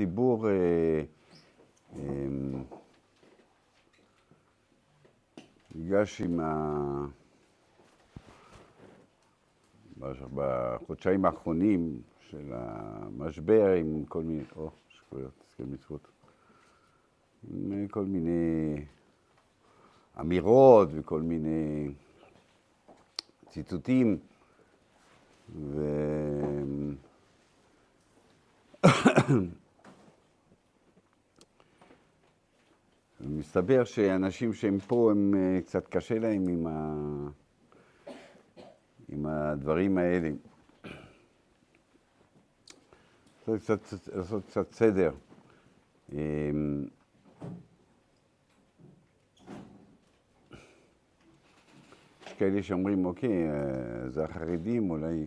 הציבור אה, אה, ניגש עם ה... בחודשיים האחרונים של המשבר עם כל מיני, או, שטויות, הסכם מצוות, עם כל מיני אמירות וכל מיני ציטוטים, ו... מסתבר שאנשים שהם פה, הם אה, קצת קשה להם עם, ה... עם הדברים האלה. צריך קצת, לעשות קצת סדר. אמ, יש כאלה שאומרים, אוקיי, אה, זה החרדים, אולי,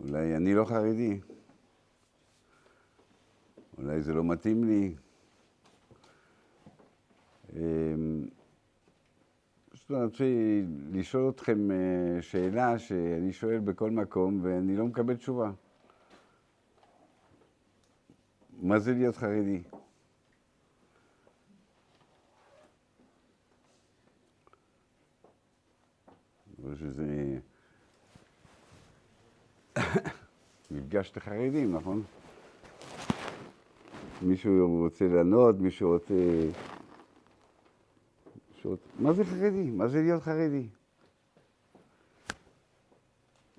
אולי אני לא חרדי, אולי זה לא מתאים לי. אמ, פשוט אני רוצה לשאול אתכם אה, שאלה שאני שואל בכל מקום ואני לא מקבל תשובה. מה זה להיות חרדי? שזה מפגש את החרדים, נכון? מישהו רוצה לענות, מישהו רוצה... מה זה חרדי? מה זה להיות חרדי?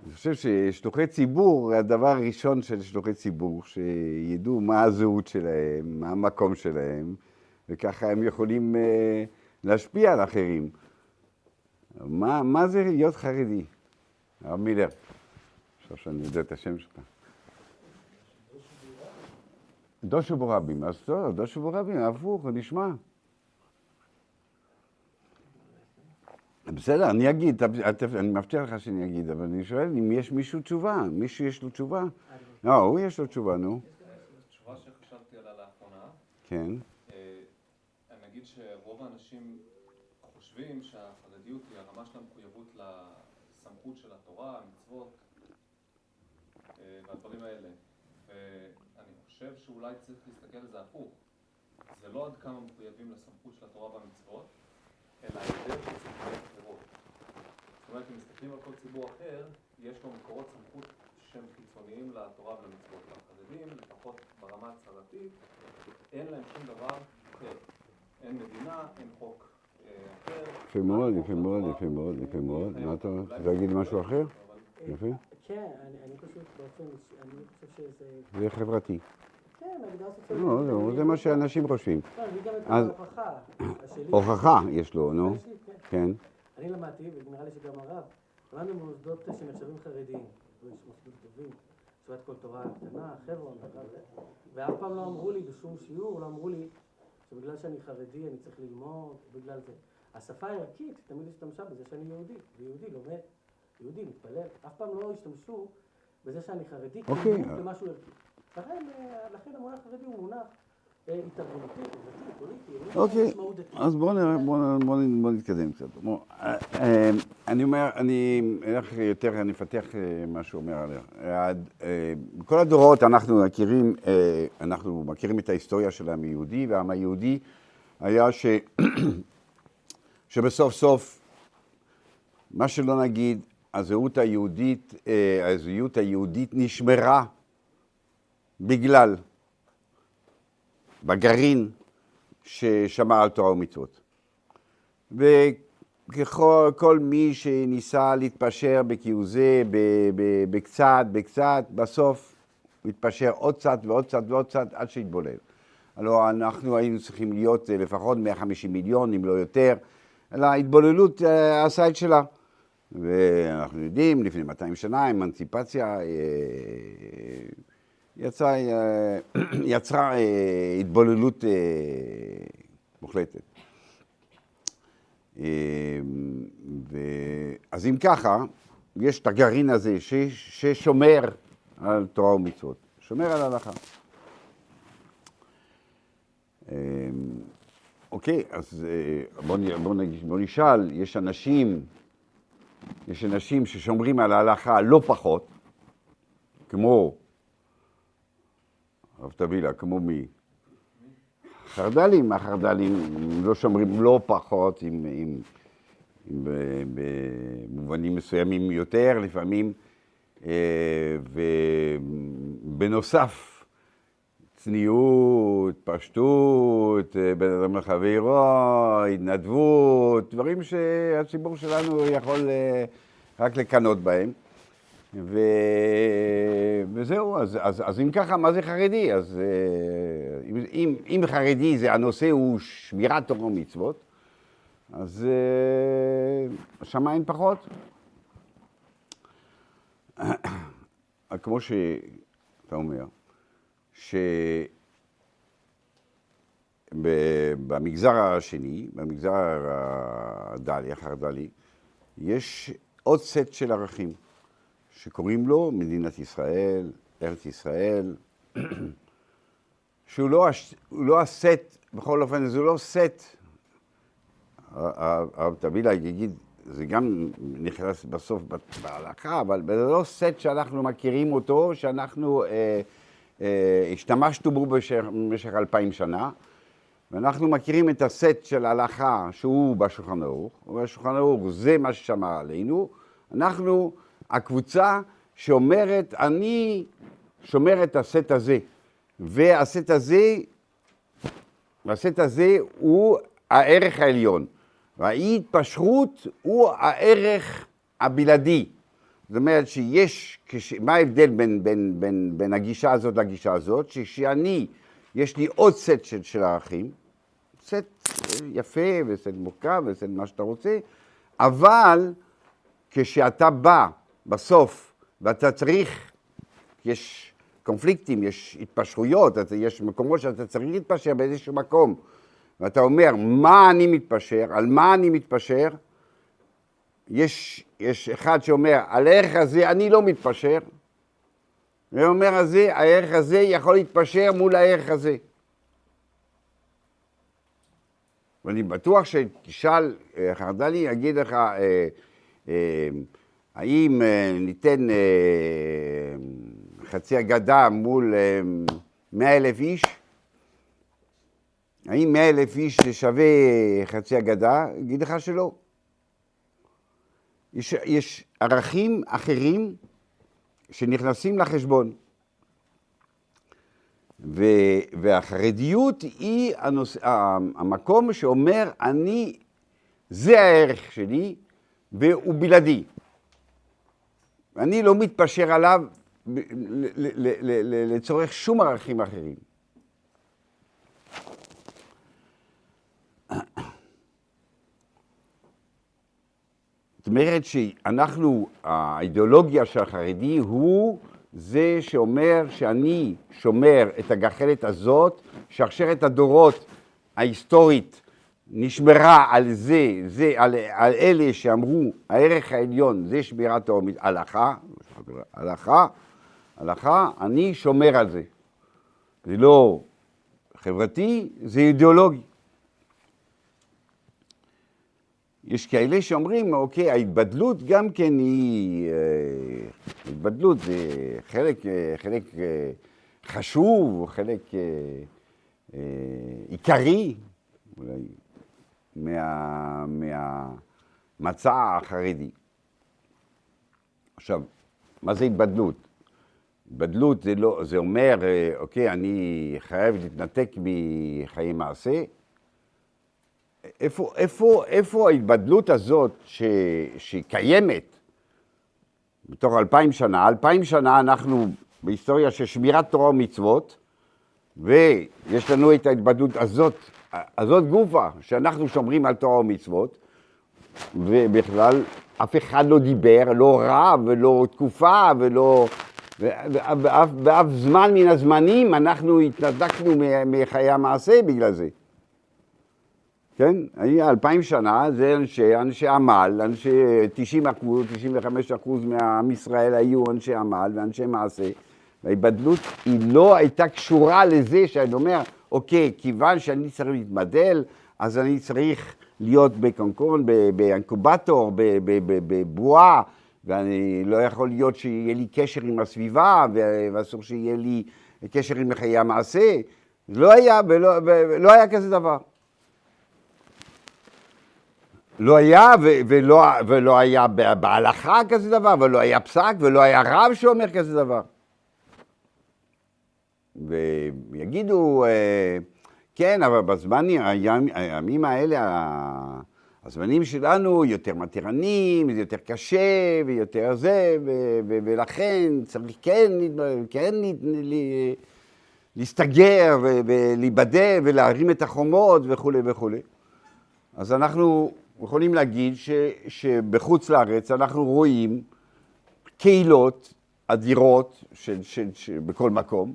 אני חושב ששלוחי ציבור, הדבר הראשון של שלוחי ציבור, שידעו מה הזהות שלהם, מה המקום שלהם, וככה הם יכולים אה, להשפיע על אחרים. מה, מה זה להיות חרדי? הרב מילר, עכשיו שאני יודע את השם שלך. דושו בורבים, אז דושו בורבים, הפוך, נשמע. בסדר, אני אגיד, אני מבטיח לך שאני אגיד, אבל אני שואל אם יש מישהו תשובה, מישהו יש לו תשובה? לא, הוא יש לו תשובה, נו. תשובה שחשבתי עליה לאחרונה. כן. אה, אני אגיד שרוב האנשים חושבים שהחרדיות היא הרמה של המחויבות לסמכות של התורה, המצוות אה, והדברים האלה. ואני חושב שאולי צריך להסתכל על זה הפוך. זה לא עד כמה מחויבים לסמכות של התורה והמצוות, אלא ההיעדר של סמכויות אחרות. זאת אומרת, אם מסתכלים על כל ציבור אחר, יש לו מקורות סמכות שהם חיצוניים לתורה ולמצוות. והחרדים, לפחות ברמה הצהרתית, אין להם שום דבר אחר. אין מדינה, אין חוק אה, אחר. יפה מאוד, יפה מאוד, יפה מאוד, יפה מאוד. מה אתה רוצה להגיד משהו אחר? יפה. כן, אני פשוט באופן, אני חושב שזה... זה חברתי. כן, סוציאלית. לא, זה מה שאנשים חושבים. לא, אז-. הוכחה יש לו, נו. כן. כן. אני למדתי, ונראה לי שגם הרב, למדנו במוסדות שנחשבים חרדיים. מוסדות טובים, ישיבת כל תורה קטנה, חברון, זה. ואף פעם לא אמרו לי בשום שיעור, לא אמרו לי שבגלל שאני חרדי אני צריך ללמוד, בגלל זה. השפה הערכית תמיד השתמשה בזה שאני יהודי, ויהודי לומד, יהודי מתפלל. אף פעם לא השתמשו בזה שאני חרדי אוקיי. כנימוק למשהו ערכי. אה, לכן המונח חרדי הוא מונח התארגנותי, חברתי, פוליטי, אין לו אוקיי. אז בואו נראה, בואו בוא, בוא נתקדם קצת. אה, אה, אני אומר, אני אלך יותר, אני אפתח מה שהוא אומר עליה. אה, בכל הדורות אנחנו מכירים, אנחנו מכירים את ההיסטוריה של העם היהודי, והעם היהודי היה ש... שבסוף סוף, מה שלא נגיד, הזהות היהודית, הזהות היהודית נשמרה בגלל, בגרעין ששמר על תורה ומצוות. וככל כל מי שניסה להתפשר בכהוא זה, בקצת, בקצת, בסוף הוא התפשר עוד קצת ועוד קצת ועוד קצת עד שהתבולל. הלוא אנחנו היינו צריכים להיות אה, לפחות 150 מיליון, אם לא יותר, אלא ההתבוללות אה, עשה את שלה. ואנחנו יודעים, לפני 200 שנה, אמנציפציה אה, יצאה, אה, יצרה אה, התבוללות אה, מוחלטת. אה, ו... אז אם ככה, יש את הגרעין הזה ש... ששומר על תורה ומצוות, שומר על ההלכה. אה, אוקיי, אז אה, בוא. בוא נשאל, יש אנשים, יש אנשים ששומרים על ההלכה לא פחות, כמו הרב טבילה, כמו מי? חרד"לים, החרד"לים לא שומרים לא פחות, עם, עם, עם, במובנים מסוימים יותר, לפעמים, אה, ובנוסף, צניעות, פשטות, אה, בין אדם לחברו, התנדבות, דברים שהציבור שלנו יכול אה, רק לקנות בהם. ו... וזהו, אז, אז, אז אם ככה, מה זה חרדי? אז אם, אם חרדי זה הנושא הוא שמירת תורה ומצוות, אז השמיים פחות. כמו שאתה אומר, שבמגזר השני, במגזר הדלי, החרד"לי, יש עוד סט של ערכים שקוראים לו מדינת ישראל, ארץ ישראל, שהוא לא, לא הסט, בכל אופן זה לא סט, הרב טבילה יגיד, זה גם נכנס בסוף בהלכה, אבל זה לא סט שאנחנו מכירים אותו, שאנחנו אה, אה, השתמשנו בו במשך אלפיים שנה, ואנחנו מכירים את הסט של ההלכה שהוא בשולחן ערוך, ובשולחן ערוך זה מה ששמר עלינו, אנחנו הקבוצה שאומרת, אני שומר את הסט הזה, והסט הזה, הסט הזה הוא הערך העליון. והאי התפשרות הוא הערך הבלעדי. זאת אומרת שיש, כש, מה ההבדל בין, בין, בין, בין הגישה הזאת לגישה הזאת? שכשאני, יש לי עוד סט של, של ערכים, סט יפה וסט מורכב וסט מה שאתה רוצה, אבל כשאתה בא בסוף ואתה צריך, יש קונפליקטים, יש התפשרויות, יש מקומות שאתה צריך להתפשר באיזשהו מקום. ואתה אומר, מה אני מתפשר, על מה אני מתפשר, יש, יש אחד שאומר, על הערך הזה אני לא מתפשר, ואומר הזה, הערך הזה יכול להתפשר מול הערך הזה. ואני בטוח שתשאל, אה, חרד"לי יגיד לך, אה, אה, האם אה, ניתן אה, חצי אגדה מול אה, מאה אלף איש? האם מאה אלף איש שווה חצי אגדה? אגיד לך שלא. יש, יש ערכים אחרים שנכנסים לחשבון. ו, והחרדיות היא הנוס, המקום שאומר, אני, זה הערך שלי והוא בלעדי. ואני לא מתפשר עליו לצורך שום ערכים אחרים. זאת אומרת שאנחנו, האידיאולוגיה של החרדי הוא זה שאומר שאני שומר את הגחלת הזאת, שרשרת הדורות ההיסטורית נשמרה על זה, זה על, על אלה שאמרו הערך העליון זה שמירת העומד, הלכה, הלכה, הלכה, אני שומר על זה. זה לא חברתי, זה אידיאולוגי. יש כאלה שאומרים, אוקיי, ההתבדלות גם כן היא, אה, התבדלות זה חלק, אה, חלק אה, חשוב, חלק עיקרי, אולי, מה, מהמצע החרדי. עכשיו, מה זה התבדלות? התבדלות זה, לא, זה אומר, אוקיי, אני חייב להתנתק מחיי מעשה, איפה, איפה, איפה ההתבדלות הזאת ש, שקיימת בתוך אלפיים שנה? אלפיים שנה אנחנו בהיסטוריה של שמירת תורה ומצוות, ויש לנו את ההתבדלות הזאת, הזאת גופה, שאנחנו שומרים על תורה ומצוות, ובכלל אף אחד לא דיבר, לא רב ולא תקופה ולא... באף, באף זמן מן הזמנים אנחנו התנתקנו מחיי המעשה בגלל זה. כן? אלפיים שנה זה אנשי, אנשי עמל, אנשי 90 אחוז, 95 אחוז מעם ישראל היו אנשי עמל ואנשי מעשה. וההיבדלות היא לא הייתה קשורה לזה שאני אומר, אוקיי, כיוון שאני צריך להתבדל, אז אני צריך להיות בקונקון, באנקובטור, בבועה, ואני לא יכול להיות שיהיה לי קשר עם הסביבה, ואסור שיהיה לי בקשר עם חיי המעשה. לא היה, ולא, ולא היה כזה דבר. לא היה ולא, ולא היה בהלכה כזה דבר, ולא היה פסק, ולא היה רב שאומר כזה דבר. ויגידו, אה, כן, אבל בזמנים, הימים האלה, הזמנים שלנו יותר מתירנים, זה יותר קשה ויותר זה, ו- ו- ולכן צריך כן, כן להסתגר ולהיבדל ולהרים את החומות וכולי וכולי. אז אנחנו יכולים להגיד ש, שבחוץ לארץ אנחנו רואים קהילות אדירות של, של, של, בכל מקום,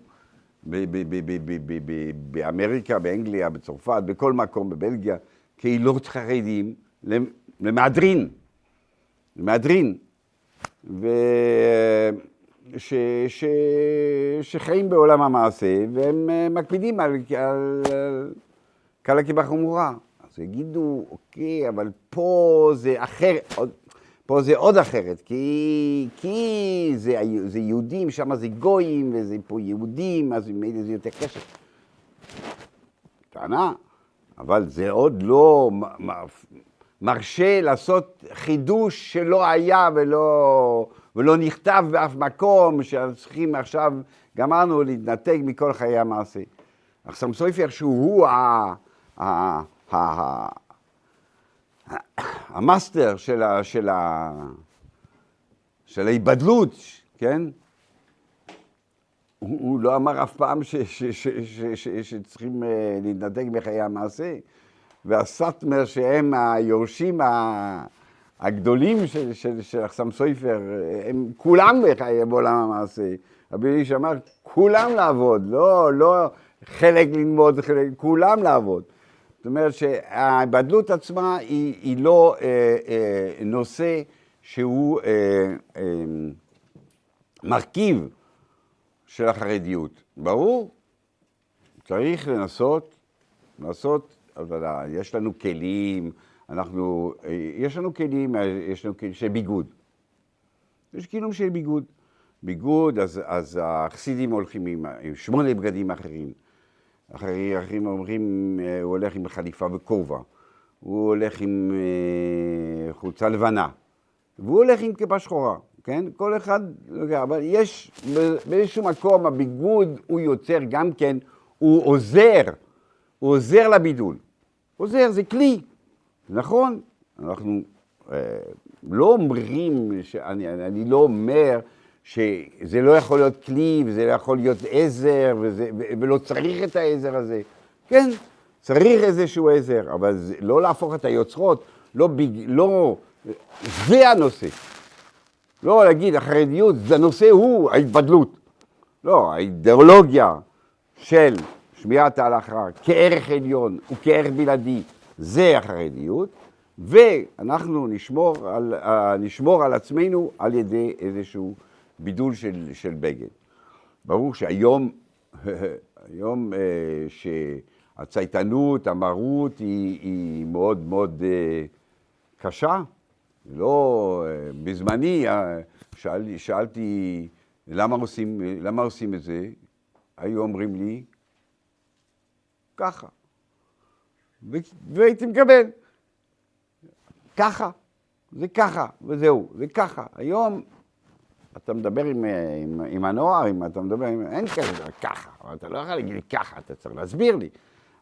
באמריקה, באנגליה, בצרפת, בכל מקום, בבלגיה, קהילות חרדים למהדרין, למהדרין, ש, ש, שחיים בעולם המעשה והם מקפידים על, על, על קלה. אז יגידו, אוקיי, אבל פה זה אחר, פה זה עוד אחרת, כי, כי זה, זה יהודים, שם זה גויים, וזה פה יהודים, אז ממילא זה יותר קשה. טענה, אבל זה עוד לא מרשה לעשות חידוש שלא היה ולא, ולא נכתב באף מקום, שצריכים עכשיו, גמרנו להתנתק מכל חיי המעשה. עכשיו סופר שהוא ה... ה המאסטר של, ה, של, ה, של ההיבדלות, כן? הוא, הוא לא אמר אף פעם ש, ש, ש, ש, ש, שצריכים אה, להתנתק מחיי המעשה. והסאטמר שהם היורשים הגדולים של, של, של אחסם סויפר, הם כולם בחיי בעולם המעשה. רבי איש אמר, כולם לעבוד, לא, לא חלק ללמוד, חלק, כולם לעבוד. זאת אומרת שההיבדלות עצמה היא, היא לא אה, אה, נושא שהוא אה, אה, מרכיב של החרדיות. ברור, צריך לנסות, לנסות, יש לנו כלים, אנחנו, אה, יש לנו כלים, יש לנו כלים של ביגוד. יש כלים של ביגוד. ביגוד, אז, אז החסידים הולכים עם, עם שמונה בגדים אחרים. אחרים אומרים, אה, הוא הולך עם חליפה וכובע, הוא הולך עם אה, חולצה לבנה, והוא הולך עם כיפה שחורה, כן? כל אחד, אבל יש באיזשהו מקום, הביגוד הוא יוצר גם כן, הוא עוזר, הוא עוזר לבידול. עוזר, זה כלי, נכון? אנחנו אה, לא אומרים, שאני, אני לא אומר שזה לא יכול להיות כלי, וזה לא יכול להיות עזר, וזה, ולא צריך את העזר הזה. כן, צריך איזשהו עזר, אבל זה, לא להפוך את היוצרות, לא, בג, לא, זה הנושא. לא להגיד, החרדיות, זה הנושא הוא ההתבדלות. לא, האידיאולוגיה של שמיעת ההלכה כערך עליון וכערך בלעדי, זה החרדיות, ואנחנו נשמור על, נשמור על עצמנו על ידי איזשהו... בידול של, של בגד. ברור שהיום, היום אה, שהצייתנות, המרות היא, היא מאוד מאוד אה, קשה. לא, אה, בזמני שאל, שאלתי למה עושים, למה עושים את זה, היו אומרים לי, ככה. והייתי מקבל. ככה, זה ככה, וזהו, זה ככה. היום אתה מדבר עם, עם, עם הנוער, אם אתה מדבר עם... אין כזה, ככה, אבל אתה לא יכול להגיד ככה, אתה צריך להסביר לי.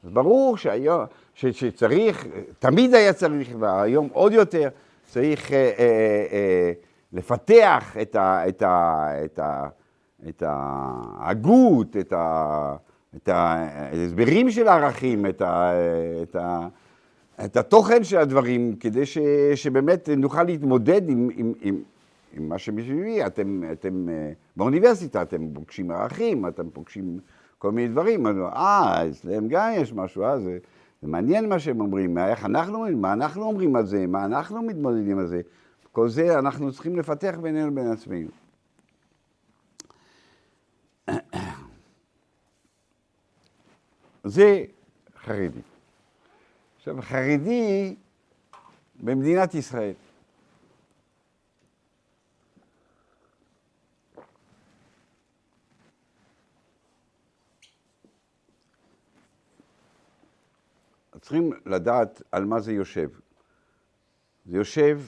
אז ברור שהיום, ש, שצריך, תמיד היה צריך, והיום עוד יותר, צריך אה, אה, אה, לפתח את, ה, את, ה, את, ה, את ההגות, את, ה, את ההסברים של הערכים, את, ה, את, ה, את התוכן של הדברים, כדי ש, שבאמת נוכל להתמודד עם, עם, עם, עם מה שמסביבי, אתם, אתם אה, באוניברסיטה, אתם פוגשים ערכים, אתם פוגשים כל מיני דברים, אה, אצלם גם יש משהו, אה, זה, זה מעניין מה שהם אומרים, איך אנחנו מה אנחנו אומרים על זה, מה אנחנו מתמודדים על זה, כל זה אנחנו צריכים לפתח בינינו לבין עצמנו. זה חרדי. עכשיו, חרדי במדינת ישראל. צריכים לדעת על מה זה יושב. זה יושב,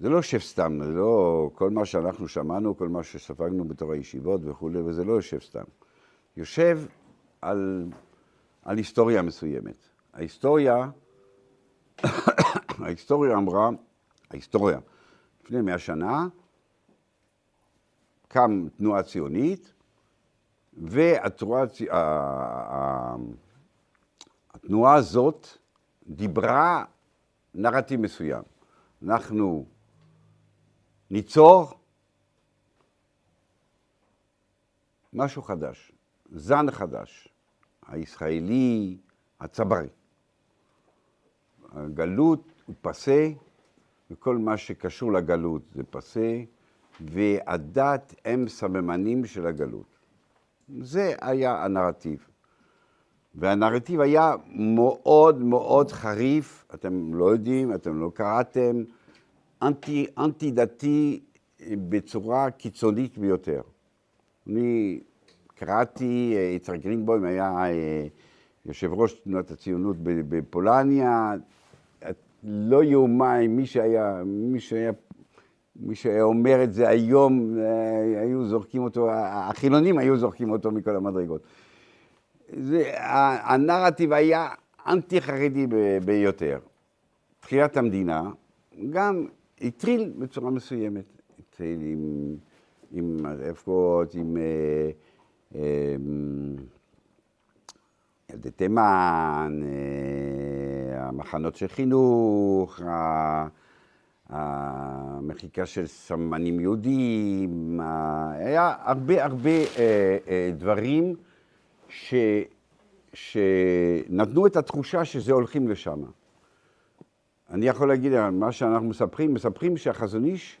זה לא יושב סתם, זה לא כל מה שאנחנו שמענו, כל מה שספגנו בתור הישיבות וכולי, וזה לא יושב סתם. יושב על, על היסטוריה מסוימת. ההיסטוריה, ההיסטוריה אמרה, ההיסטוריה, לפני מאה שנה, קם תנועה ציונית, והתנועה התנועה הזאת דיברה נרטיב מסוים. אנחנו ניצור משהו חדש, זן חדש, הישראלי הצברי. הגלות הוא פסה, וכל מה שקשור לגלות זה פסה, והדת הם סממנים של הגלות. זה היה הנרטיב. והנרטיב היה מאוד מאוד חריף, אתם לא יודעים, אתם לא קראתם, אנטי, אנטי דתי בצורה קיצונית ביותר. אני קראתי, אה, יצחק גרינבוים היה אה, יושב ראש תנועת הציונות בפולניה, לא יאומן, מי שהיה, מי שהיה, מי שהיה אומר את זה היום, אה, היו זורקים אותו, החילונים היו זורקים אותו מכל המדרגות. זה, הנרטיב היה אנטי חרדי ביותר. תחילת המדינה גם הטריל בצורה מסוימת. התחיל עם, עם ההפקות, עם אה, אה, ילדי תימן, אה, המחנות של חינוך, המחיקה של סממנים יהודים, היה הרבה הרבה דברים ש, שנתנו את התחושה שזה הולכים לשם. אני יכול להגיד, מה שאנחנו מספרים, מספרים שהחזון איש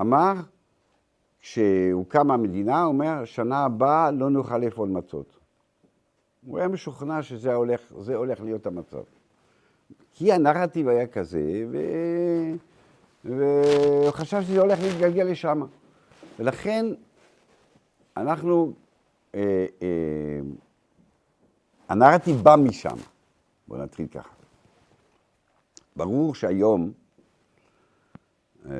אמר, כשהוקמה המדינה, הוא אומר, שנה הבאה לא נוכל לאכול מצות. הוא היה משוכנע שזה הולך, הולך להיות המצב. כי הנרטיב היה כזה, ו... והוא חשב שזה הולך להתגלגל לשם. ולכן אנחנו אה, אה, הנרטיב בא משם. בואו נתחיל ככה. ברור שהיום אה,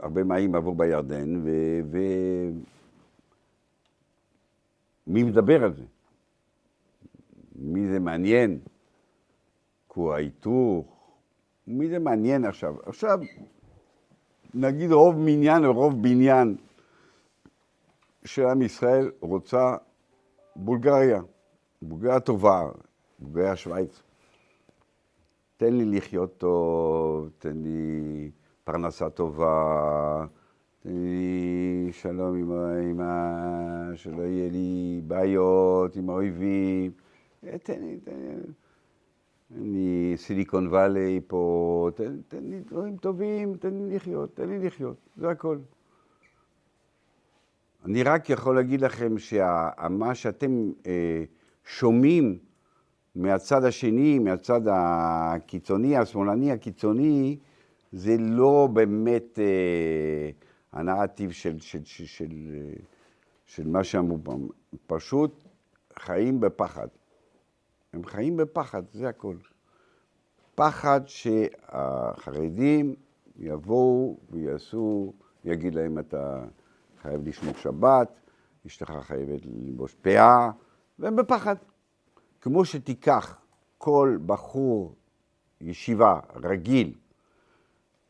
הרבה, מים עברו בירדן, ומי מדבר על זה? מי זה מעניין? כור ההיתוך? מי זה מעניין עכשיו? עכשיו, נגיד רוב מניין או רוב בניין של עם ישראל רוצה בולגריה, בולגריה טובה, בולגריה שווייץ. תן לי לחיות טוב, תן לי פרנסה טובה, תן לי שלום עם, עם ה... שלא יהיה לי בעיות עם האויבים, אה, תן לי, תן לי, תן לי סיליקון וואלי פה, תן, תן לי דברים טובים, תן לי לחיות, תן לי לחיות, זה הכל. אני רק יכול להגיד לכם שמה שאתם אה, שומעים מהצד השני, מהצד הקיצוני, השמאלני הקיצוני, זה לא באמת אה, הנרטיב של, של, של, של, של מה שאמרו פעם. פשוט חיים בפחד. הם חיים בפחד, זה הכל. פחד שהחרדים יבואו ויעשו, יגיד להם אתה... חייב לשמור שבת, אשתך חייבת ללבוש פאה, והם בפחד. כמו שתיקח כל בחור ישיבה רגיל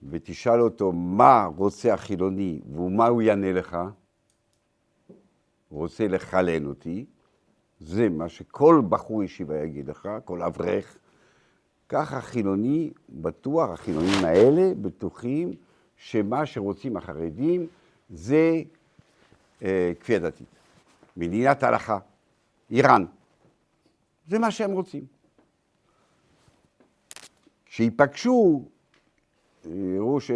ותשאל אותו מה רוצה החילוני ומה הוא יענה לך, הוא רוצה לחלן אותי, זה מה שכל בחור ישיבה יגיד לך, כל אברך. ככה חילוני בטוח, החילונים האלה בטוחים שמה שרוצים החרדים זה כפייה דתית. מדינת הלכה, איראן. זה מה שהם רוצים. כשיפגשו, יראו ש...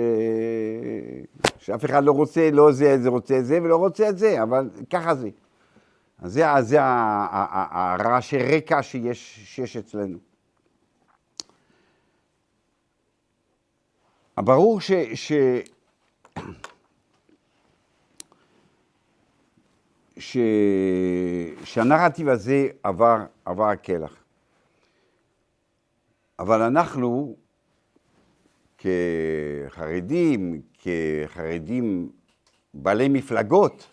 שאף אחד לא רוצה, לא זה, זה רוצה את זה ולא רוצה את זה, אבל ככה זה. אז זה, זה הרעשי רקע שיש, שיש אצלנו. ברור ש... ש... ש... שהנרטיב הזה עבר, עבר הקלח. אבל אנחנו, כחרדים, כחרדים בעלי מפלגות,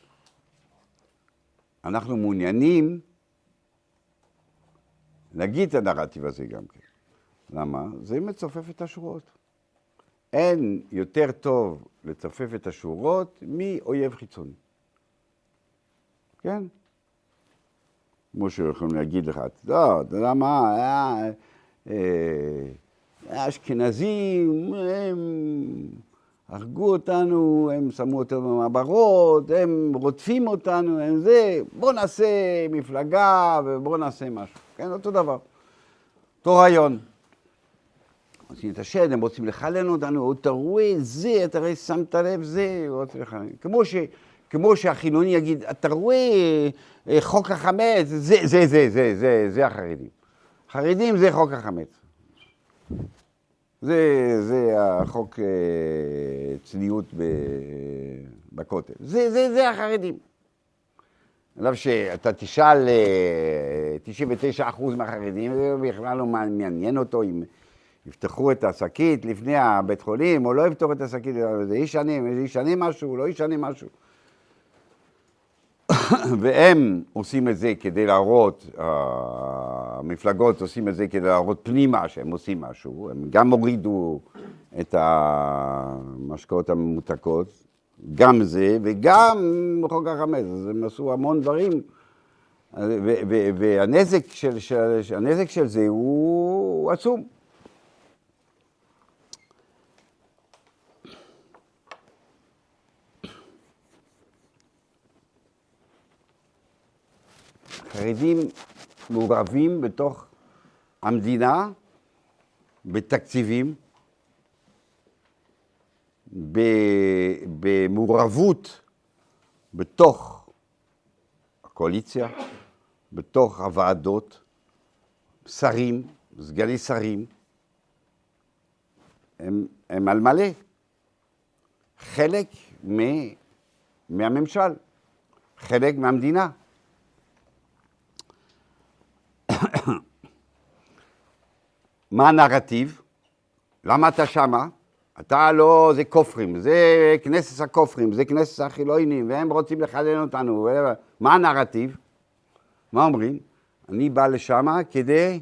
אנחנו מעוניינים להגיד את הנרטיב הזה גם כן. למה? זה מצופף את השורות. אין יותר טוב לצופף את השורות מאויב חיצוני. כן? כמו שיכולים להגיד לך, לא, אתה יודע מה, היה, אה, האשכנזים, הם הרגו אותנו, הם שמו אותנו במעברות, הם רודפים אותנו, הם זה, בואו נעשה מפלגה ובואו נעשה משהו. כן, אותו דבר. אותו רעיון. רוצים את השד, הם רוצים לחלן אותנו, אתה רואה זה, אתה רואה, שמת לב זה, רוצים לחלן. כמו, כמו שהחילוני יגיד, אתה רואה אה, חוק החמץ, זה, זה, זה, זה, זה, זה, החרדים. חרדים זה חוק החמץ. זה, זה החוק אה, צניעות בכותל. זה, זה, זה החרדים. אגב שאתה תשאל 99% אה, מהחרדים, זה בכלל לא מעניין אותו אם יפתחו את השקית לפני הבית חולים, או לא יפתחו את השקית, זה ישנה, זה ישנה משהו, לא ישנה משהו. והם עושים את זה כדי להראות, המפלגות עושים את זה כדי להראות פנימה שהם עושים משהו, הם גם הורידו את המשקאות הממותקות, גם זה וגם חוק החמץ, אז הם עשו המון דברים, והנזק של, של, של זה הוא עצום. חרדים מעורבים בתוך המדינה בתקציבים, במעורבות בתוך הקואליציה, בתוך הוועדות, שרים, סגני שרים, הם, הם על מלא. חלק מ, מהממשל, חלק מהמדינה. מה הנרטיב? למה אתה שמה? אתה לא, זה כופרים, זה כנסת הכופרים, זה כנסת החילונים, והם רוצים לחלן אותנו. מה הנרטיב? מה אומרים? אני בא לשם כדי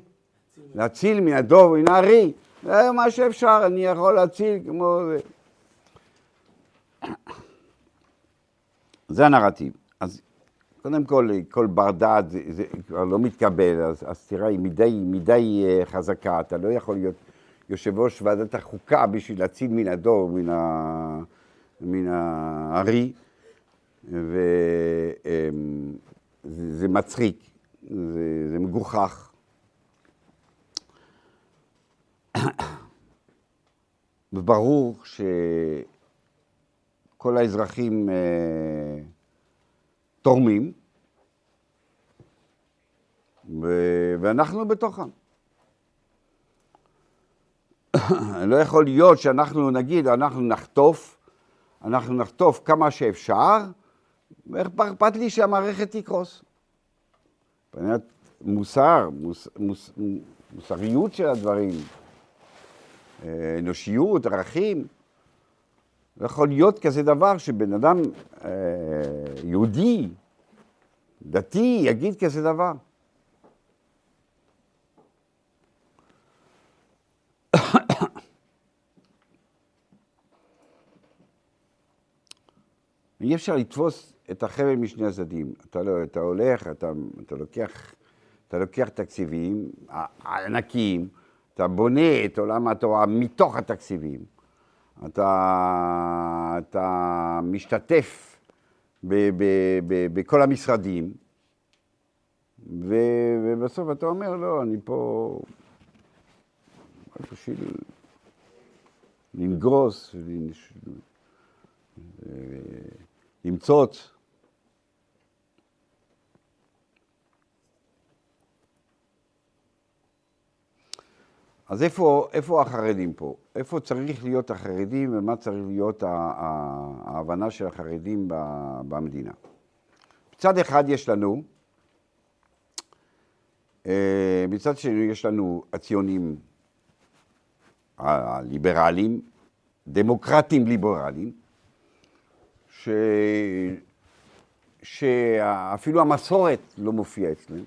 להציל מן הדוב ומן הארי. זה מה שאפשר, אני יכול להציל כמו זה. זה הנרטיב. אז קודם כל, כל בר דעת זה, כבר לא מתקבל, אז, תראה, היא מדי, מדי אה, חזקה, אתה לא יכול להיות יושב ראש ועדת החוקה בשביל להציל מן הדור, מן, ה, מן הארי, וזה זה מצחיק, זה, זה מגוחך. וברור שכל האזרחים תורמים, ואנחנו בתוכם. לא יכול להיות שאנחנו נגיד, אנחנו נחטוף, אנחנו נחטוף כמה שאפשר, ואיך אכפת לי שהמערכת תקרוס? מבחינת מוסר, מוס, מוס, מוסריות של הדברים, אה, אנושיות, ערכים. לא יכול להיות כזה דבר שבן אדם אה, יהודי, דתי, יגיד כזה דבר. אי אפשר לתפוס את החבל משני הצדדים. אתה, לא, אתה הולך, אתה, אתה, לוקח, אתה לוקח תקציבים ענקיים, אתה בונה את עולם התורה מתוך התקציבים. אתה, אתה משתתף ב, ב, ב, בכל המשרדים, ו, ובסוף אתה אומר, לא, אני פה בשביל לנגוס, למצוץ. אז איפה, איפה החרדים פה? איפה צריך להיות החרדים ומה צריך להיות ההבנה של החרדים במדינה? מצד אחד יש לנו, אה, מצד שני יש לנו הציונים הליברליים, דמוקרטים ליברליים, ש... שאפילו המסורת לא מופיעה אצלם.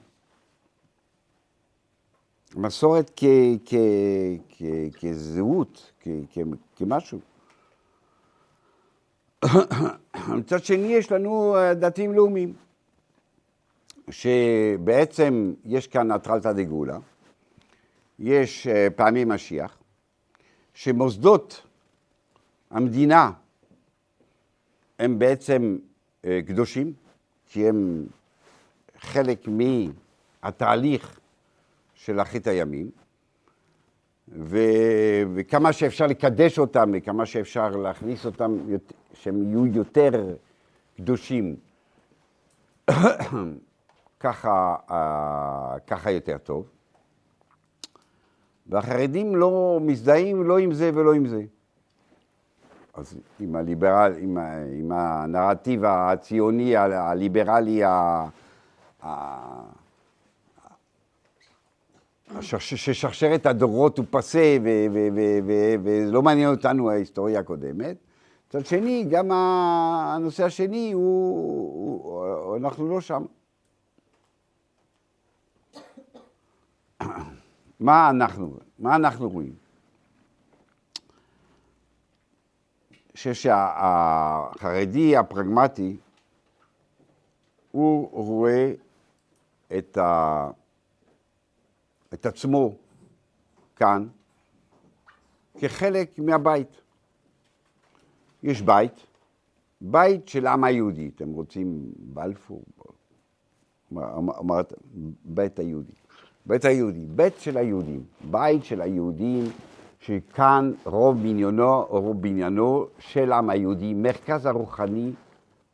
מסורת כ... כ... כ... כזהות, כ... כ... כמשהו. מצד שני יש לנו אה, דתיים לאומיים, שבעצם יש כאן אטרלתא דגאולה, יש אה, פעמי משיח, שמוסדות המדינה הם בעצם אה, קדושים, כי הם חלק מהתהליך של אחרית הימים, ו... וכמה שאפשר לקדש אותם וכמה שאפשר להכניס אותם, שהם יהיו יותר קדושים, ככה, אה, ככה יותר טוב. והחרדים לא מזדהים לא עם זה ולא עם זה. אז עם הליברל, עם, עם הנרטיב הציוני, הליברלי, ה, ה, ששרשרת הדורות הוא פסה ולא מעניין אותנו ההיסטוריה הקודמת. מצד שני, גם הנושא השני הוא, הוא אנחנו לא שם. מה אנחנו, מה אנחנו רואים? שהחרדי הפרגמטי, הוא רואה את, ה, את עצמו כאן כחלק מהבית. יש בית, בית של העם היהודי, אתם רוצים בלפור, אמרת, בית היהודי. בית היהודי, בית של היהודים, בית של היהודים, שכאן רוב בניינו רוב בניינו של העם היהודי, מרכז הרוחני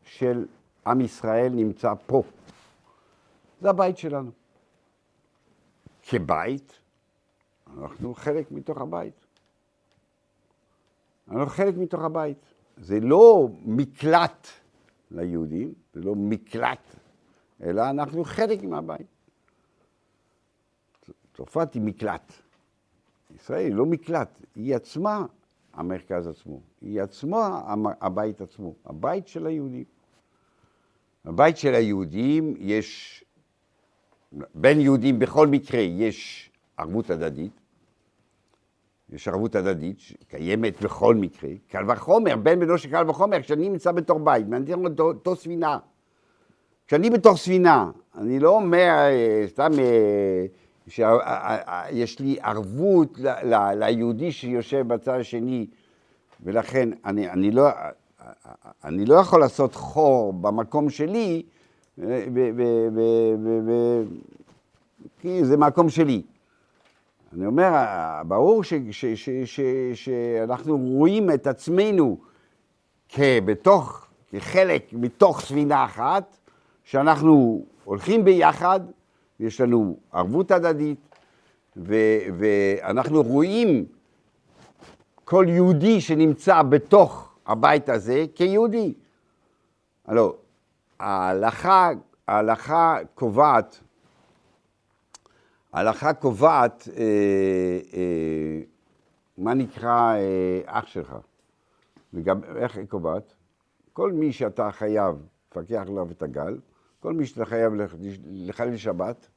של עם ישראל נמצא פה. זה הבית שלנו. כבית, אנחנו חלק מתוך הבית. אנחנו חלק מתוך הבית. זה לא מקלט ליהודים, זה לא מקלט, אלא אנחנו חלק מהבית. צרפת היא מקלט. ישראל היא לא מקלט, היא עצמה המרכז עצמו, היא עצמה הבית עצמו, הבית של היהודים. הבית של היהודים יש, בין יהודים בכל מקרה יש ערבות הדדית, יש ערבות הדדית שקיימת בכל מקרה, קל וחומר, בן בנו של קל וחומר, כשאני נמצא בתוך בית, ואני אותו, אותו ספינה, כשאני בתוך ספינה, אני לא אומר אה, סתם אה, שיש לי ערבות ל, ל, ליהודי שיושב בצד השני, ולכן אני, אני, לא, אני לא יכול לעשות חור במקום שלי, כי זה מקום שלי. אני אומר, ברור ש, שאנחנו רואים את עצמנו כבתוך, כחלק מתוך ספינה אחת, שאנחנו הולכים ביחד, יש לנו ערבות הדדית, ו- ואנחנו רואים כל יהודי שנמצא בתוך הבית הזה כיהודי. הלוא ההלכה, ההלכה קובעת, ההלכה קובעת אה, אה, מה נקרא אה, אח שלך. וגם איך היא קובעת? כל מי שאתה חייב לפקח עליו את הגל, כל מי שאתה חייב לחלל שבת,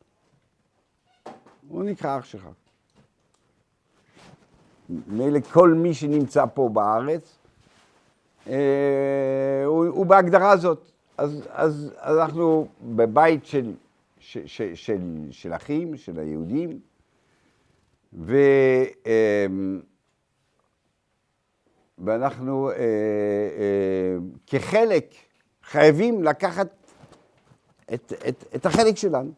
הוא נקרא אח שלך. מילא כל מי שנמצא פה בארץ, אה, הוא, הוא בהגדרה הזאת. אז, אז, אז אנחנו בבית של, ש, ש, של, של אחים, של היהודים, ו, אה, ואנחנו אה, אה, כחלק חייבים לקחת את, את, את החלק שלנו.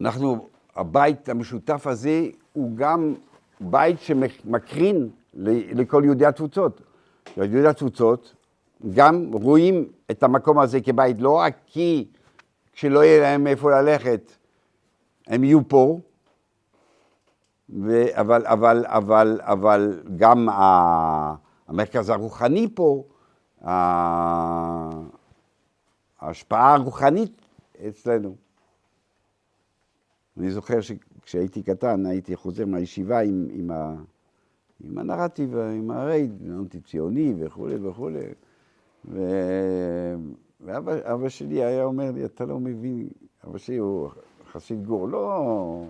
אנחנו, הבית המשותף הזה הוא גם בית שמקרין לכל יהודי התפוצות. יהודי התפוצות גם רואים את המקום הזה כבית, לא רק כי כשלא יהיה להם איפה ללכת, הם יהיו פה, ו- אבל, אבל, אבל, אבל גם ה- המרכז הרוחני פה, ה- ההשפעה הרוחנית אצלנו. אני זוכר שכשהייתי קטן הייתי חוזר מהישיבה עם, עם, ה, עם הנרטיב, עם הרייד, אנטי ציוני וכולי וכולי. ו... ואבא אבא שלי היה אומר לי, אתה לא מבין, אבא שלי הוא חסיד גור, לא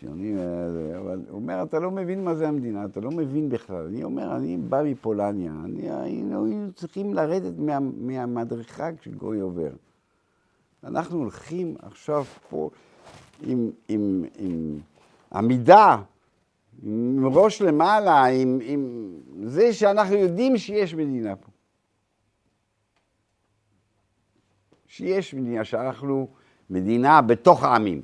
ציוני, אה, אבל הוא אומר, אתה לא מבין מה זה המדינה, אתה לא מבין בכלל. אני אומר, אני בא מפולניה, אני, היינו, היינו צריכים לרדת מה, מהמדרכה כשגוי עובר. אנחנו הולכים עכשיו פה עם, עם, עם עמידה, עם ראש למעלה, עם, עם זה שאנחנו יודעים שיש מדינה פה. שיש מדינה, שאנחנו מדינה בתוך העמים.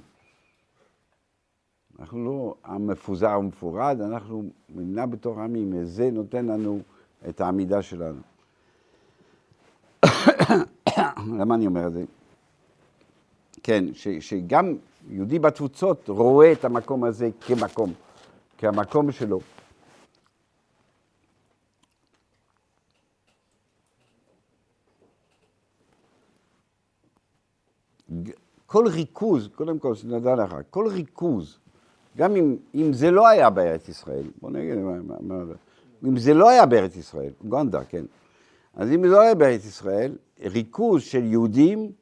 אנחנו לא עם מפוזר ומפורד, אנחנו מדינה בתוך העמים, וזה נותן לנו את העמידה שלנו. למה אני אומר את זה? כן, ש, שגם יהודי בתפוצות רואה את המקום הזה כמקום, כמקום שלו. כל ריכוז, קודם כל, שנדע לך, כל ריכוז, גם אם, אם זה לא היה בארץ ישראל, בוא נגיד, אם זה לא היה בארץ ישראל, גונדה, כן, אז אם זה לא היה בארץ ישראל, ריכוז של יהודים,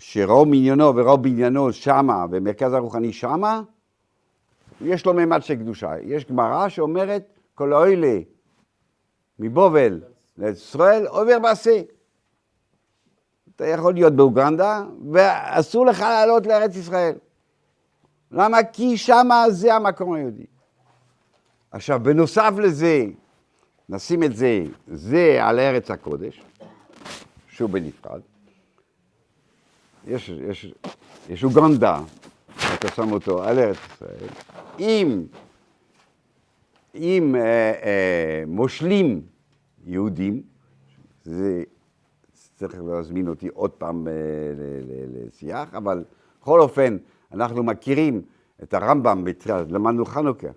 שרוב מניינו ורוב בניינו שמה, ומרכז הרוחני שמה, יש לו מימד של קדושה. יש גמרא שאומרת, כל אוילה מבובל לישראל עובר בעשה. אתה יכול להיות באוגנדה, ואסור לך לעלות לארץ ישראל. למה? כי שמה זה המקום היהודי. עכשיו, בנוסף לזה, נשים את זה, זה על ארץ הקודש, שהוא בנפרד. יש, יש, יש אוגנדה, אתה שם אותו על ארץ ישראל, עם, עם אה, אה, מושלים יהודים, זה צריך להזמין אותי עוד פעם אה, לשיח, אבל בכל אופן, אנחנו מכירים את הרמב"ם בתחילת, למדנו חנוכה.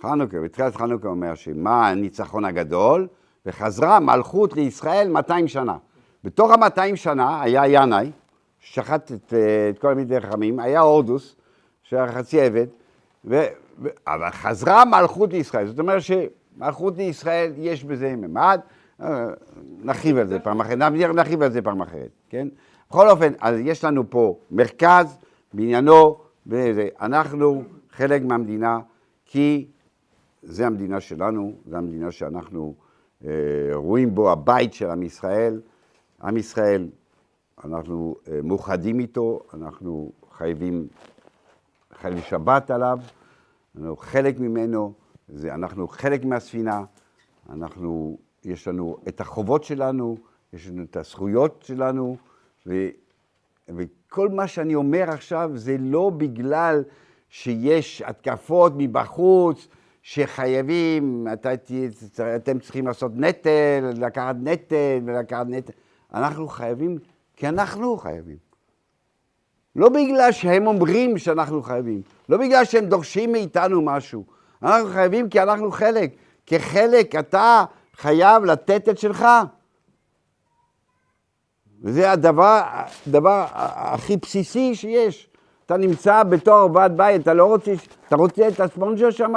חנוכה, בתחילת חנוכה אומר שמה הניצחון הגדול, וחזרה מלכות לישראל 200 שנה. בתוך ה-200 שנה היה ינאי, שחט את, אה, את כל המידי חכמים, היה הורדוס, שהיה חצי עבד, ו, ו, אבל חזרה מלכות לישראל. זאת אומרת שמלכות לישראל יש בזה ממד, אה, נרחיב על זה פעם אחרת, נרחיב על זה פעם אחרת, כן? בכל אופן, אז יש לנו פה מרכז, בניינו, וזה. אנחנו חלק מהמדינה, כי זה המדינה שלנו, זה המדינה שאנחנו אה, רואים בו הבית של עם ישראל. עם ישראל, אנחנו אה, מאוחדים איתו, אנחנו חייבים חייב שבת עליו, אנחנו חלק ממנו, זה, אנחנו חלק מהספינה, אנחנו יש לנו את החובות שלנו, יש לנו את הזכויות שלנו, ו, וכל מה שאני אומר עכשיו זה לא בגלל שיש התקפות מבחוץ, שחייבים, אתה, אתם צריכים לעשות נטל, לקחת נטל ולקחת נטל. אנחנו חייבים, כי אנחנו חייבים. לא בגלל שהם אומרים שאנחנו חייבים, לא בגלל שהם דורשים מאיתנו משהו. אנחנו חייבים כי אנחנו חלק. כחלק אתה חייב לתת את שלך. וזה הדבר, הדבר הכי בסיסי שיש. אתה נמצא בתור ועד בית, אתה לא רוצה, אתה רוצה את הספונג'ר שם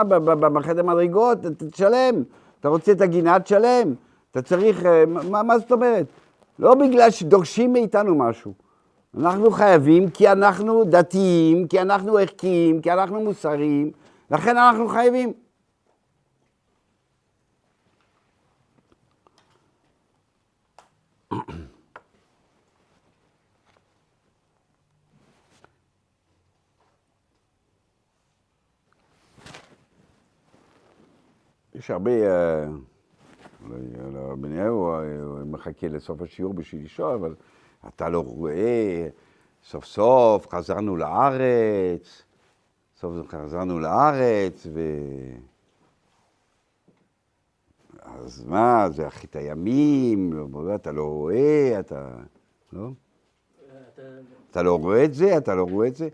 בחדר מדרגות, תשלם. אתה רוצה את הגינה, תשלם. אתה צריך, אה, מה, מה זאת אומרת? לא בגלל שדורשים מאיתנו משהו. אנחנו חייבים כי אנחנו דתיים, כי אנחנו ערכיים, כי אנחנו מוסריים, לכן אנחנו חייבים. יש הרבה, אולי בניהו מחכה לסוף השיעור בשביל לשאול, אבל אתה לא רואה, סוף סוף חזרנו לארץ, סוף סוף חזרנו לארץ, ו... אז מה, זה אחית הימים, לא, אתה לא רואה, אתה... לא? אתה... לא רואה את זה, אתה לא רואה את זה.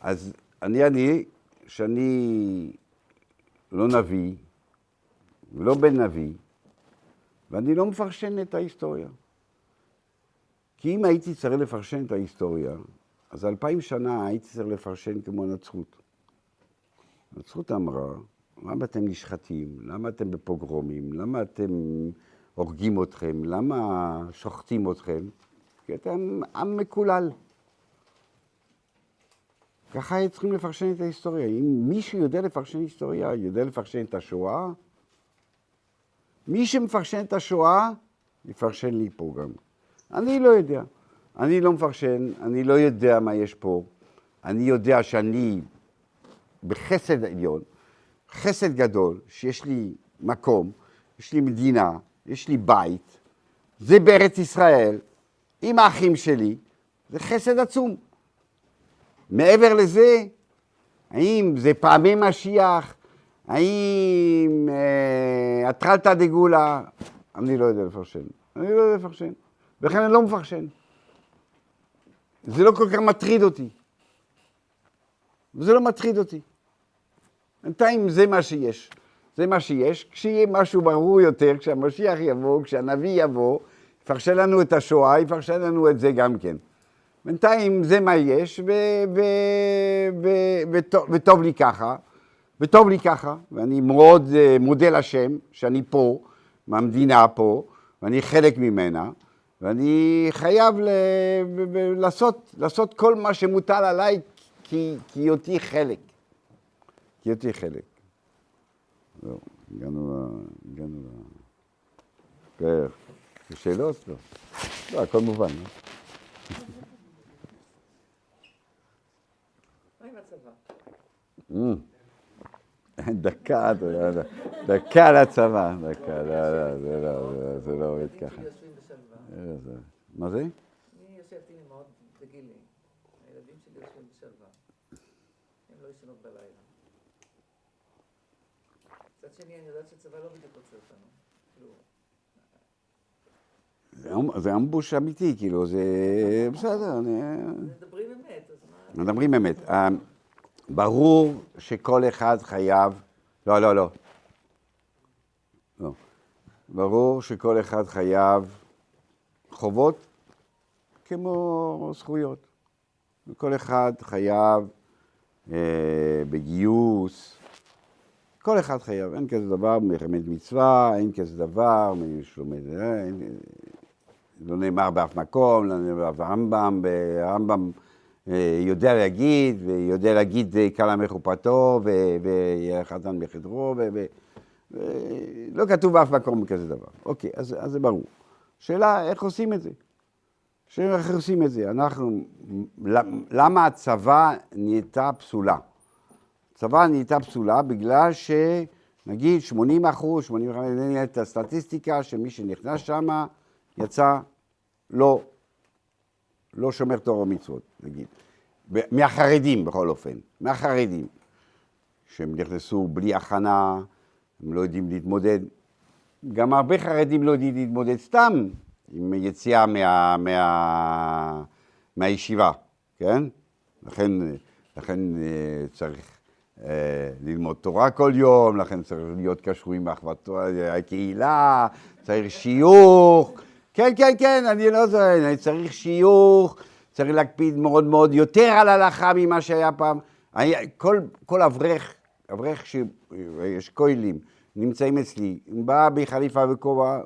אז אני, אני, שאני לא נביא, ולא בן נביא, ואני לא מפרשן את ההיסטוריה. כי אם הייתי צריך לפרשן את ההיסטוריה, אז אלפיים שנה הייתי צריך לפרשן כמו הנצרות. הנצרות אמרה, למה אתם נשחטים? למה אתם בפוגרומים? למה אתם הורגים אתכם? למה שוחטים אתכם? כי אתם עם מקולל. ככה היו צריכים לפרשן את ההיסטוריה. אם מישהו יודע לפרשן היסטוריה, יודע לפרשן את השואה, מי שמפרשן את השואה, יפרשן לי פה גם. אני לא יודע. אני לא מפרשן, אני לא יודע מה יש פה. אני יודע שאני בחסד עליון, חסד גדול, שיש לי מקום, יש לי מדינה, יש לי בית, זה בארץ ישראל, עם האחים שלי, זה חסד עצום. מעבר לזה, האם זה פעמי משיח, האם אה, הטרלתא דגולה, אני לא יודע לפרשן. אני לא יודע לפרשן, ולכן אני לא מפרשן. זה לא כל כך מטריד אותי. וזה לא מטריד אותי. בינתיים זה מה שיש. זה מה שיש. כשיהיה משהו ברור יותר, כשהמשיח יבוא, כשהנביא יבוא, יפרשן לנו את השואה, יפרשן לנו את זה גם כן. בינתיים זה מה יש, ו- ו- ו- וטוב לי ככה, וטוב לי ככה, ואני מאוד אה, מודה לשם שאני פה, מהמדינה פה, ואני חלק ממנה, ואני חייב ל- לעשות, לעשות כל מה שמוטל עליי כי, כי אותי חלק. כי אותי חלק. זהו, הגענו ל... הגענו ל... שאלות? לא. לא, הכל מובן. לא? Mm. דקה, דקה לצבא, דקה, לא, לא, זה לא, זה לא עובד ככה. מה זה? אני יושבת עם אמהות בגילי. הילדים שלי יושבים בשלווה. הם לא ישנות בלילה. מצד שני, אני יודעת שצבא לא בדיוק רוצה אותנו. כאילו, זה אמבוש אמיתי, כאילו, זה בסדר, אני... מדברים אמת, אז מה... מדברים אמת. אה, ברור שכל אחד חייב, לא, לא, לא. לא. ברור שכל אחד חייב חובות כמו זכויות. כל אחד חייב אה, בגיוס, כל אחד חייב, אין כזה דבר מלחמת מצווה, אין כזה דבר מי שלומד, אה, אין, לא נאמר באף מקום, לא נאמר ברמב"ם, ברמב"ם אה, יודע להגיד, ויודע להגיד קלה מחופתו, וחתן בחדרו, ולא כתוב באף מקום כזה דבר. אוקיי, אז, אז זה ברור. שאלה, איך עושים את זה? שאלה, איך עושים את זה? אנחנו, למה הצבא נהייתה פסולה? הצבא נהייתה פסולה בגלל שנגיד 80 אחוז, 85 אחוז, את הסטטיסטיקה שמי שנכנס שם יצא לא, לא שומר תורה ומצוות, נגיד. מהחרדים בכל אופן, מהחרדים, שהם נכנסו בלי הכנה, הם לא יודעים להתמודד. גם הרבה חרדים לא יודעים להתמודד סתם עם יציאה מה, מה, מהישיבה, כן? לכן, לכן אה, צריך אה, ללמוד תורה כל יום, לכן צריך להיות קשורים באחוות הקהילה, צריך שיוך. כן, כן, כן, אני לא זוכר, אני צריך שיוך, צריך להקפיד מאוד מאוד יותר על הלכה ממה שהיה פעם. אני, כל, כל אברך, אברך שיש כוללים, נמצאים אצלי, בא בי חליפה וכובע,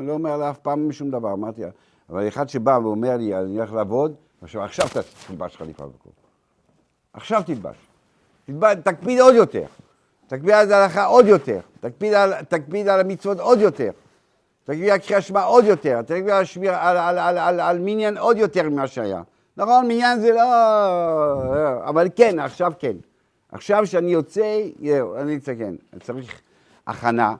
לא אומר לה אף פעם שום דבר, אמרתי אבל אחד שבא ואומר לי, אני הולך לעבוד, עכשיו, עכשיו תלבש חליפה וכובע. עכשיו תלבש. תלבש. תקפיד עוד יותר. תקפיד על ההלכה עוד יותר. תקפיד על, תקפיד על המצוות עוד יותר. על קריאה שמע עוד יותר. על, שמיר, על, על, על, על, על מניין עוד יותר ממה שהיה. נכון, מניין זה לא... אבל כן, עכשיו כן. עכשיו שאני יוצא, אני אצא כן. צריך הכנה.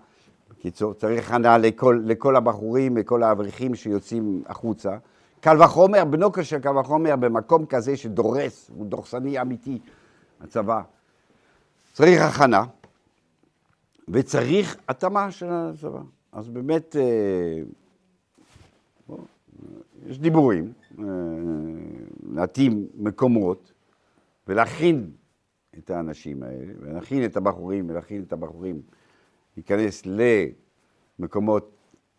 בקיצור, צריך הכנה לכל, לכל הבחורים וכל האברכים שיוצאים החוצה. קל וחומר, בנו של קל וחומר, במקום כזה שדורס, הוא דורסני אמיתי, הצבא. צריך הכנה, וצריך התאמה של הצבא. אז באמת, בוא, יש דיבורים, להתאים מקומות ולהכין את האנשים האלה, ונכין את הבחורים, ונכין את הבחורים להיכנס למקומות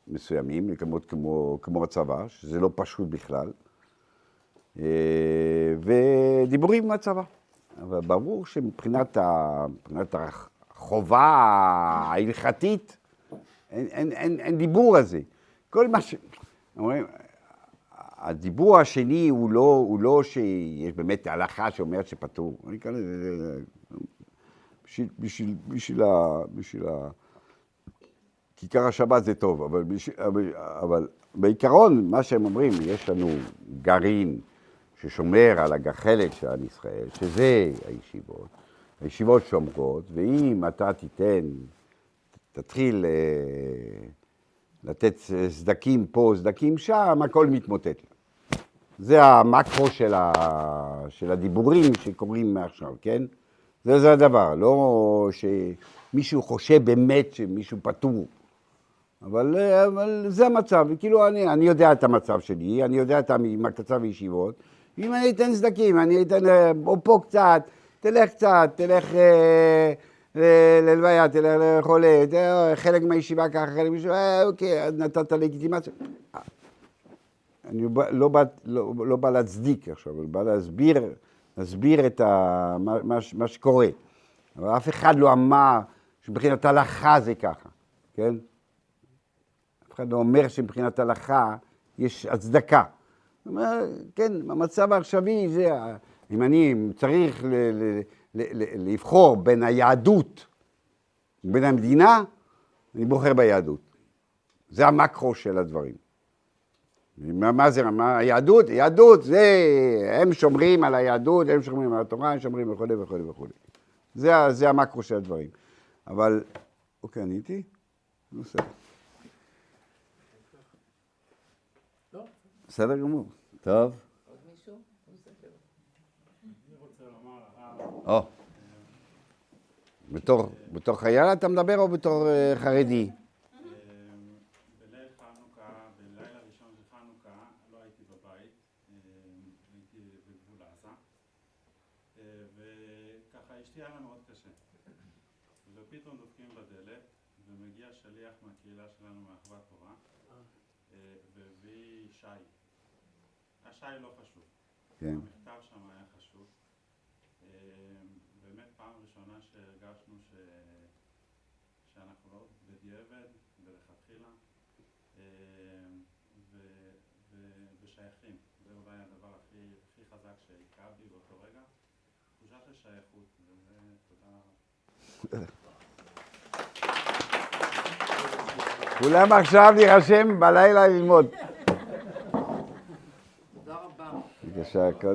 מסוימים, מקומות כמו, כמו הצבא, שזה לא פשוט בכלל, אה, ודיבורים עם הצבא. אבל ברור שמבחינת החובה ההלכתית, אין, אין, אין, אין דיבור על זה. כל מה ש... אומרים, הדיבור השני הוא לא, הוא לא שיש באמת הלכה שאומרת שפטור. אני כאן... בשביל, בשביל, בשביל, ה, בשביל ה... כיכר השבת זה טוב, אבל, בשביל, אבל, אבל בעיקרון, מה שהם אומרים, יש לנו גרעין ששומר על הגחלת של עם ישראל, שזה הישיבות. הישיבות שומרות, ואם אתה תיתן, תתחיל אה, לתת סדקים פה, סדקים שם, הכל מתמוטט. זה המקרו של, ה, של הדיבורים שקורים מעכשיו, כן? זה, זה הדבר, לא שמישהו חושב באמת שמישהו פטור. אבל, אה, אבל זה המצב, כאילו אני, אני יודע את המצב שלי, אני יודע את המצב בישיבות. אם אני אתן סדקים, אני אתן אה, או פה קצת, תלך קצת, תלך אה, ללוויה, תלך לחולה, ת- חלק מהישיבה ככה, חלק מהישיבה, אה, אוקיי, נתת לגיטימציה. אני לא בא, לא, לא בא להצדיק עכשיו, אבל בא להסביר, להסביר את ה, מה, מה, מה שקורה. אבל אף אחד לא אמר שמבחינת הלכה זה ככה, כן? אף אחד לא אומר שמבחינת הלכה יש הצדקה. אומר, כן, המצב העכשווי זה, אם אני צריך ל- ל- לבחור בין היהדות ובין המדינה, אני בוחר ביהדות. זה המקרו של הדברים. מה, מה זה, מה היהדות? יהדות זה, הם שומרים על היהדות, הם שומרים על התורה, הם שומרים וכו' וכו' וכו'. זה, זה המקרו של הדברים. אבל, אוקיי, עניתי? בסדר. בסדר גמור. טוב. עוד מישהו? בסדר. או. בתור, בתור חייל אתה מדבר או בתור אה, חרדי? בליל חנוכה, בלילה ראשון של חנוכה, לא הייתי בבית, אה, הייתי בגבול עזה, אה, וככה אשתי היה לה מאוד קשה. ופתאום דופקים בדלת, ומגיע שליח מהקהילה שלנו מאחוות תורה, אה, והביא שי. השי לא חשוב. כן. המחקר שם היה חשוב. אה, באמת פעם ראשונה שהרגשנו ש... שאנחנו לא בדיעבד, מלכתחילה, אה, ו- ו- ושייכים. זה אולי הדבר הכי, הכי חזק שהכה בי באותו רגע. תחושה של שייכות, וזה תודה. כולם עכשיו להירשם בלילה ללמוד. תודה רבה. בבקשה, הכל